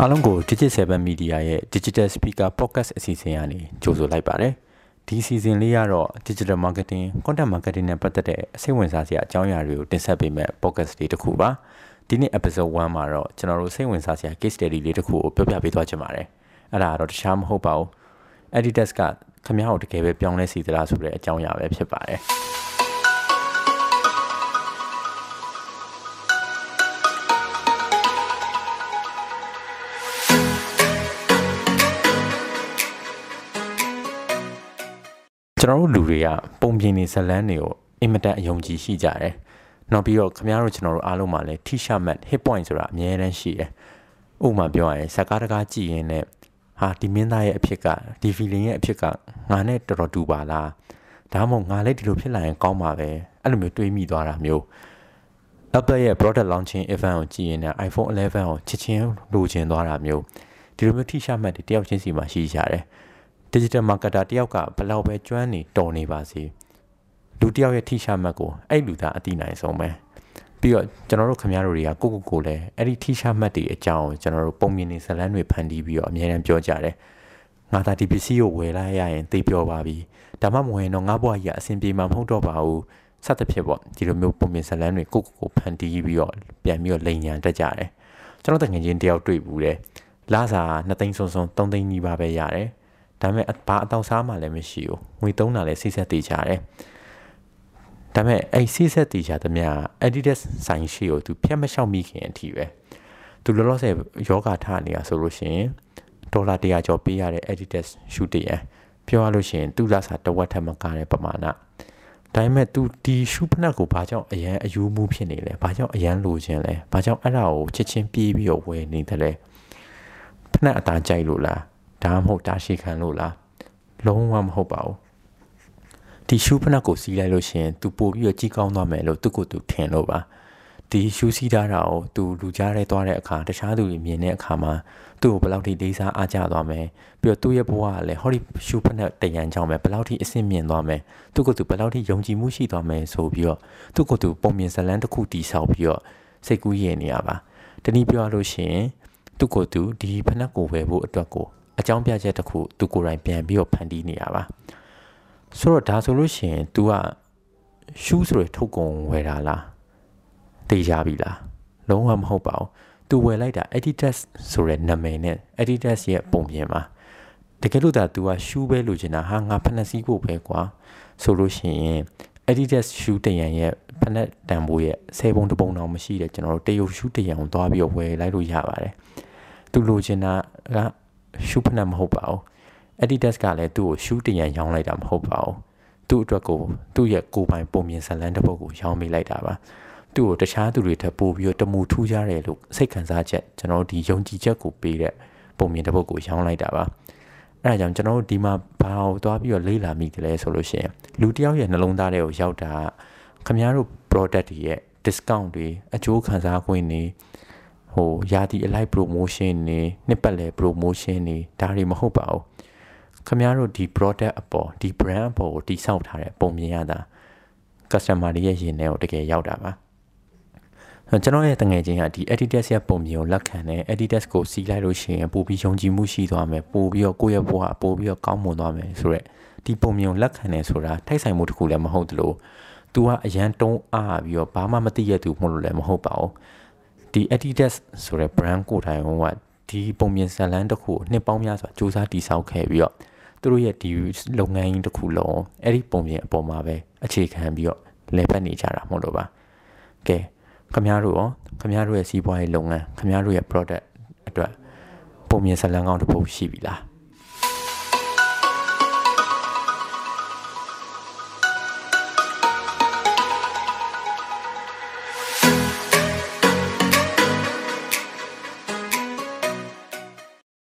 အားလုံးကို Digit7 Media ရဲ့ Digital Speaker Podcast အစီအစဉ်ကနေကြိုဆိုလိုက်ပါတယ်။ဒီအစီအစဉ်လေးကတော့ Digital Marketing, Content Marketing နဲ့ပတ်သက်တဲ့စိတ်ဝင်စားစရာအကြောင်းအရာတွေကိုတင်ဆက်ပေးမယ့် podcast လေးတစ်ခုပါ။ဒီနေ့ episode 1မှာတော့ကျွန်တော်တို့စိတ်ဝင်စားစရာ case study လေးတစ်ခုကိုပြောပြပေးသွားချင်ပါတယ်။အဲ့ဒါကတော့တခြားမဟုတ်ပါဘူး။ Editors ကခမ ्या ကိုတကယ်ပဲပြောင်းလဲစီသလားဆိုတဲ့အကြောင်းအရာပဲဖြစ်ပါတယ်။ ကျွန်တော်တို့လူတွေကပုံပြင်နေဇလန်းတွေကိုအင်မတန်အယုံကြည်ရှိကြတယ်။နောက်ပြီးတော့ခင်ဗျားတို့ကျွန်တော်တို့အားလုံးမှာလည်း T-shirt mat hit point ဆိုတာအများတန်းရှိတယ်။ဥပမာပြောရရင်ဇကားတကားကြည့်ရင်လည်းဟာဒီမင်းသားရဲ့အဖြစ်ကဒီ feeling ရဲ့အဖြစ်ကငါနဲ့တော်တော်တူပါလား။ဒါမှမဟုတ်ငါလည်းဒီလိုဖြစ်လာရင်ကောင်းပါပဲ။အဲ့လိုမျိုးတွေးမိသွားတာမျိုး။ Apple ရဲ့ product launching event ကိုကြည့်ရင်လည်း iPhone 11ကိုချစ်ချင်းလိုချင်သွားတာမျိုးဒီလိုမျိုး T-shirt mat တွေတယောက်ချင်းစီမှာရှိကြတယ်။ digital marketer တယောက်ကဘလောက်ပဲကျွမ်းနေတော်နေပါစေလူတယောက်ရဲ့ထိရှာမှတ်ကိုအဲ့လူသားအတိနိုင်ဆုံးပဲပြီးတော့ကျွန်တော်တို့ခင်ဗျားတို့တွေကကိုကိုကိုလည်းအဲ့ဒီထိရှာမှတ်တွေအကြောင်းကျွန်တော်တို့ပုံမြင်နေဇလန်းတွေဖန်တီးပြီးတော့အများအားပြောကြတယ်ငါသာဒီပစ္စည်းကိုဝယ်လိုက်ရရင်သိပြောပါပြီဒါမှမဟုတ်ရင်တော့ငါဘွားကြီးအဆင်ပြေမှာမဟုတ်တော့ပါဘူးစသဖြင့်ပေါ့ဒီလိုမျိုးပုံမြင်ဇလန်းတွေကိုကိုကိုဖန်တီးပြီးတော့ပြန်ပြီးတော့လိန်ညာတက်ကြတယ်ကျွန်တော်တငယ်ချင်းတယောက်တွေ့ဘူးတယ်လာစာ2သိန်းစုံစုံ3သိန်းနီးပါးပဲရတယ် ဒါပေမဲ့ဘာအတောက်စားမှလည်းမရှိဘူးငွေသုံးတာလည်းစိတ်ဆက်တည်ကြတယ်ဒါပေမဲ့အဲ့စိတ်ဆက်တည်ကြသမျှ Adidas ဆိုင်ရှိကိုသူဖြတ်မလျှောက်မိခင်အထိပဲသူလောလောဆယ်ယောဂထားနေတာဆိုလို့ရှိရင်ဒေါ်လာ100ကျော်ပေးရတဲ့ Adidas ရှူတရပြောရလို့ရှိရင်သူ့လက်စာတဝက်ထက်မကတဲ့ပမာဏဒါပေမဲ့ तू ဒီရှုဖနက်ကိုဘာကြောင့်အရန်အယူမှုဖြစ်နေလဲဘာကြောင့်အရန်လိုချင်လဲဘာကြောင့်အဲ့ဒါကိုချစ်ချင်းပြေးပြီးတော့ဝယ်နေတယ်လဲဖနက်အသားကြိုက်လို့လား ဒါမှမဟုတ်တာရှိခံလို့လားလုံးဝမဟုတ်ပါဘူးဒီရှူးဖနက်ကိုစီးလိုက်လို့ရှင်သူပို့ပြီးတော့ကြီးကောင်းသွားမယ်လို့သူ့ကိုယ်သူထင်လို့ပါဒီရှူးစီးထားတာကိုသူလူကြားထဲသွားတဲ့အခါတခြားသူတွေမြင်တဲ့အခါမှာသူ့ကိုဘယ်လောက်ထိလေးစားအားကြသွားမယ်ပြီးတော့သူ့ရဲ့ဘဝကလည်းဟောဒီရှူးဖနက်တရန်ကြောင့်ပဲဘယ်လောက်ထိအဆင့်မြင့်သွားမယ်သူ့ကိုယ်သူဘယ်လောက်ထိယုံကြည်မှုရှိသွားမယ်ဆိုပြီးတော့သူ့ကိုယ်သူပုံမြင်ဇလန်းတစ်ခုတီးဆောက်ပြီးတော့စိတ်ကူးရင်နေရပါတနည်းပြောရလို့ရှိရင်သူ့ကိုယ်သူဒီဖနက်ကိုဝယ်ဖို့အတွက်ကို အကြောင်းပြချက်တစ်ခုသူကိုယ်တိုင်ပြန်ပြီးတော့ဖန်တီးနေရပါဆိုတော့ဒါဆိုလို့ရှိရင် तू ကရှူးဆိုရထုတ်ကုန်ဝယ်တာလားတေးကြပြီလားလုံးဝမဟုတ်ပါဘူး तू ဝယ်လိုက်တာ Adidas ဆိုတဲ့နာမည်နဲ့ Adidas ရဲ့ပုံပြင်မှာတကယ်လို့ဒါ तू ကရှူးပဲလိုချင်တာဟာငါဖက်နှက်စည်းဖို့ပဲကွာဆိုလို့ရှိရင် Adidas ရှူးတရံရဲ့ဖက်နှက်တန်ဖိုးရဲ့ဆယ်ပုံတစ်ပုံတောင်မရှိတဲ့ကျွန်တော်တို့တရုတ်ရှူးတရံကိုသွားပြီးတော့ဝယ်လိုက်လို့ရပါတယ်သူလိုချင်တာက ရှူးဖနက်မဟုတ်ပါဘူး Adidas ကလည်းသူ့ကိုရှူးတရံရောင်းလိုက်တာမဟုတ်ပါဘူးသူ့အတွက်ကိုသူ့ရဲ့ကိုယ်ပိုင်ပုံမြင်ဇလန်းတစ်ပုဒ်ကိုရောင်းပေးလိုက်တာပါသူ့ကိုတခြားသူတွေထပ်ပို့ပြီးတော့တမူထူးကြတယ်လို့စိတ်ခံစားချက်ကျွန်တော်တို့ဒီယုံကြည်ချက်ကိုပေးတဲ့ပုံမြင်တစ်ပုဒ်ကိုရောင်းလိုက်တာပါအဲဒါကြောင့်ကျွန်တော်တို့ဒီမှာဘာကိုသွားပြီးတော့လေ့လာမိတယ်လဲဆိုလို့ရှိရင်လူတယောက်ရဲ့နှလုံးသားထဲကိုရောက်တာခမည်းတော် product တွေရဲ့ discount တွေအကျိုးခံစား권တွေ ဟိုယာတီအလိုက် promotion နေနှစ်ပတ်လည် promotion နေဒါတွေမဟုတ်ပါဘူးခင်ဗျားတို့ဒီ product အပေါ်ဒီ brand အပေါ်ကိုတိဆောက်ထားတဲ့ပုံမြင်ရတာ customer တွေရဲ့ရင်ထဲကိုတကယ်ရောက်တာပါကျွန်တော်ရဲ့တငယ်ချင်းကဒီ Adidas ရဲ့ပုံမြင်ကိုလက်ခံတယ် Adidas ကိုစီးလိုက်လို့ရှိရင်ပို့ပြီးယုံကြည်မှုရှိသွားမယ်ပို့ပြီးတော့ကိုယ့်ရဲ့ဘဝပို့ပြီးတော့ကောင်းမွန်သွားမယ်ဆိုတော့ဒီပုံမြင်ကိုလက်ခံတယ်ဆိုတာထိုက်ဆိုင်မှုတစ်ခုလည်းမဟုတ်သလို तू ကအရန်တုံးအားပြီးတော့ဘာမှမသိရသူမဟုတ်လို့လည်းမဟုတ်ပါဘူး ဒီ Adidas ဆိုတဲ့ brand ကိုတိုင်ဟိုကဒီပုံမြင်ဇာတ်လမ်းတစ်ခုကိုနှစ်ပေါင်းများစွာစူးစမ်းတည်ဆောက်ခဲ့ပြီးတော့သူတို့ရဲ့ဒီလုပ်ငန်းကြီးတစ်ခုလုံးအဲ့ဒီပုံမြင်အပေါ်မှာပဲအခြေခံပြီးတော့လဲပတ်နေကြတာမဟုတ်လို့ပါကဲခမရတို့ရောခမရတို့ရဲ့စီးပွားရေးလုပ်ငန်းခမရတို့ရဲ့ product အတွက်ပုံမြင်ဇာတ်လမ်းကောင်းတစ်ပုဒ်ရှိပြီလား